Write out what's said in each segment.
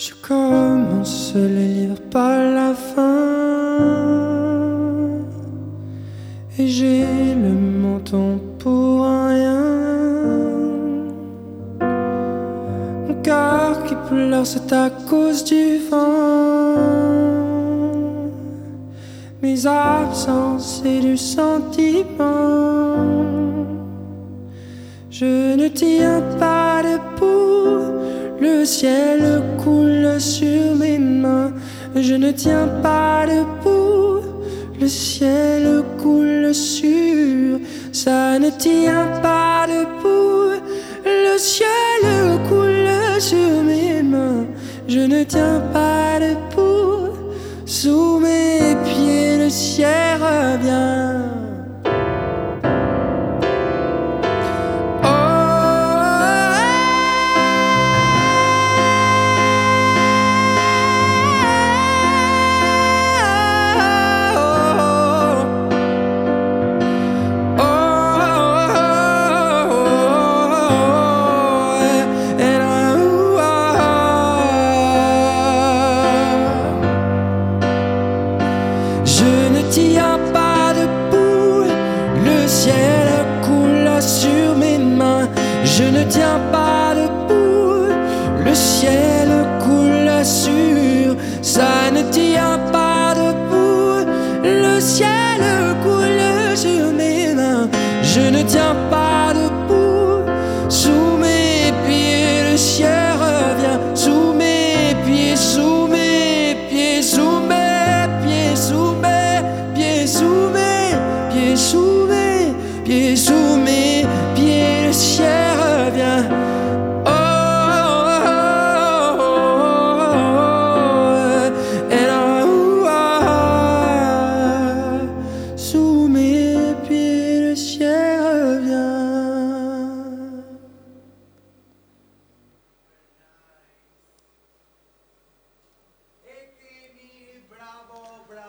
Je commence le livre par la fin et j'ai le menton pour rien. Mon cœur qui pleure, c'est à cause du vent. Mes absences et du sentiment. Je ne tiens pas debout, le ciel sur mes mains. Je ne tiens pas debout, le ciel coule sur. Ça ne tient pas debout, le ciel coule sur mes mains. Je ne tiens pas debout, sous mes Je ne tiens pas debout, le ciel coule sur. Ça ne tient pas debout, le ciel coule sur mes mains. Je ne tiens pas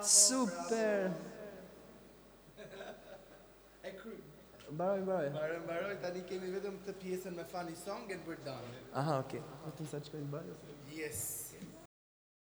Super! Baroj, baroj. Mbaroj, mbaroj, tani kemi vetëm këtë pjesën me funny song and we're done. Aha, okay. Vetëm sa të bëj. Yes.